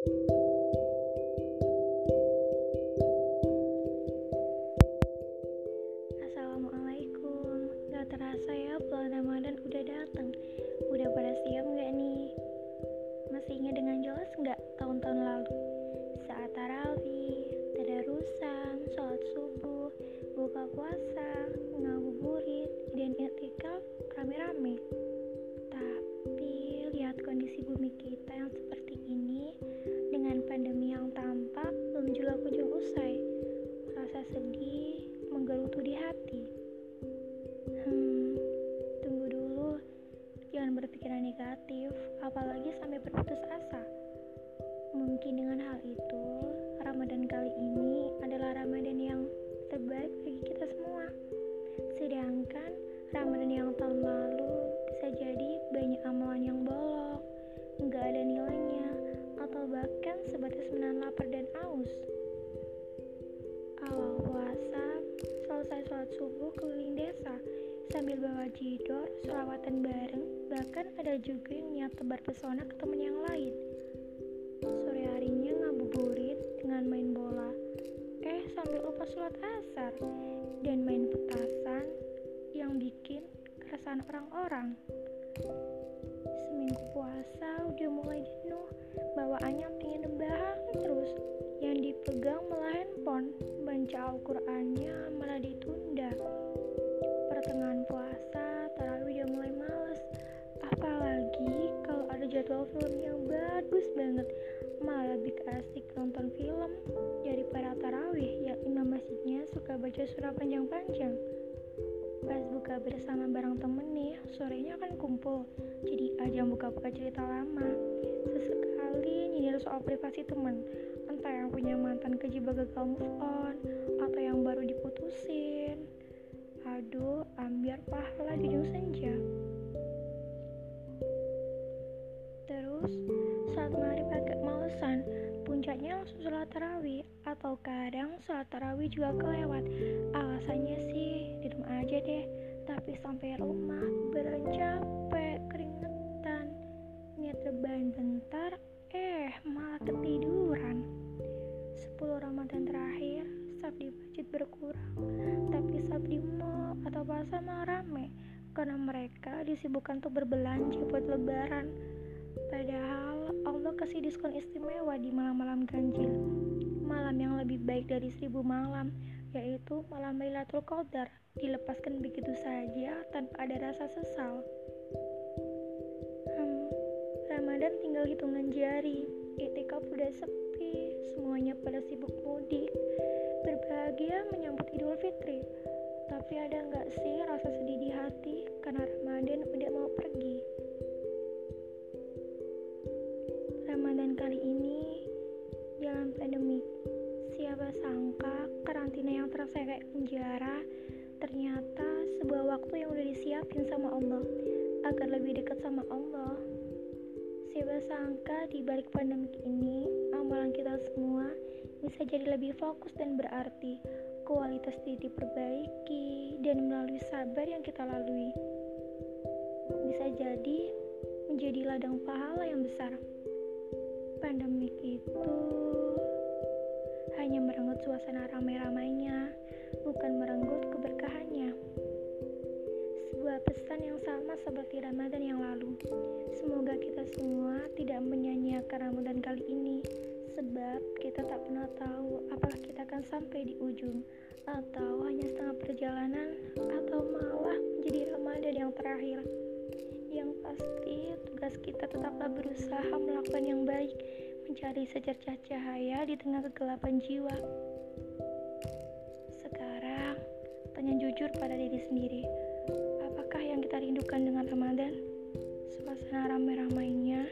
Assalamualaikum Gak terasa ya bulan Ramadan udah datang Udah pada siap gak nih? Masih ingat dengan jelas gak tahun-tahun lalu? Saat tarawih, tadarusan, sholat subuh, buka puasa, gracias a. bawa jidor, selawatan bareng, bahkan ada juga yang niat tebar pesona ke temen yang lain. Sore harinya ngabuburit dengan main bola, eh sambil lupa sholat asar dan main petasan yang bikin keresahan orang-orang. Seminggu puasa udah mulai jenuh, bawaannya pengen rebahan terus. Yang dipegang malah handphone, baca Al-Qur'annya malah ditunda. Kalau ada jadwal film yang bagus banget, malah lebih asik nonton film daripada tarawih yang imam masjidnya suka baca surah panjang-panjang. Pas buka bersama bareng temen nih, sorenya kan kumpul, jadi ajang buka-buka cerita lama. Sesekali nyindir soal privasi temen, entah yang punya mantan kejebak gagal move on, atau yang baru diputusin. Aduh, ambiar pahala di ujung senja. Langsung sholat tarawih atau kadang sholat tarawih juga kelewat. Alasannya sih di rumah aja deh. Tapi sampai rumah beneran capek keringetan. Niat rebahan bentar eh malah ketiduran. 10 Ramadan terakhir sab di masjid berkurang. Tapi sab di mall atau pasar malah rame karena mereka disibukkan untuk berbelanja buat lebaran. Padahal Allah kasih diskon istimewa di malam-malam ganjil. Malam yang lebih baik dari seribu malam Yaitu malam Lailatul Qadar. Dilepaskan begitu saja tanpa ada rasa sesal. Hmm, Ramadan tinggal hitungan jari. Itikaf udah sepi Semuanya pada sibuk mudik. Berbahagia menyambut Idul Fitri. Tapi ada nggak terasa kayak penjara ternyata sebuah waktu yang udah disiapin sama Allah agar lebih dekat sama Allah. Siapa sangka di balik pandemik ini amalan kita semua bisa jadi lebih fokus dan berarti kualitas diri diperbaiki dan melalui sabar yang kita lalui bisa jadi menjadi ladang pahala yang besar pandemik itu hanya merenggut suasana ramai-ramainya, bukan merenggut keberkahannya. Sebuah pesan yang sama seperti Ramadan yang lalu. Semoga kita semua tidak menyanyiakan Ramadan kali ini, sebab kita tak pernah tahu apakah kita akan sampai di ujung, atau hanya setengah perjalanan, atau malah menjadi Ramadan yang terakhir. Yang pasti, tugas kita tetaplah berusaha melakukan yang baik, mencari secercah cahaya di tengah kegelapan jiwa. Sekarang, tanya jujur pada diri sendiri, apakah yang kita rindukan dengan Ramadan? Suasana ramai-ramainya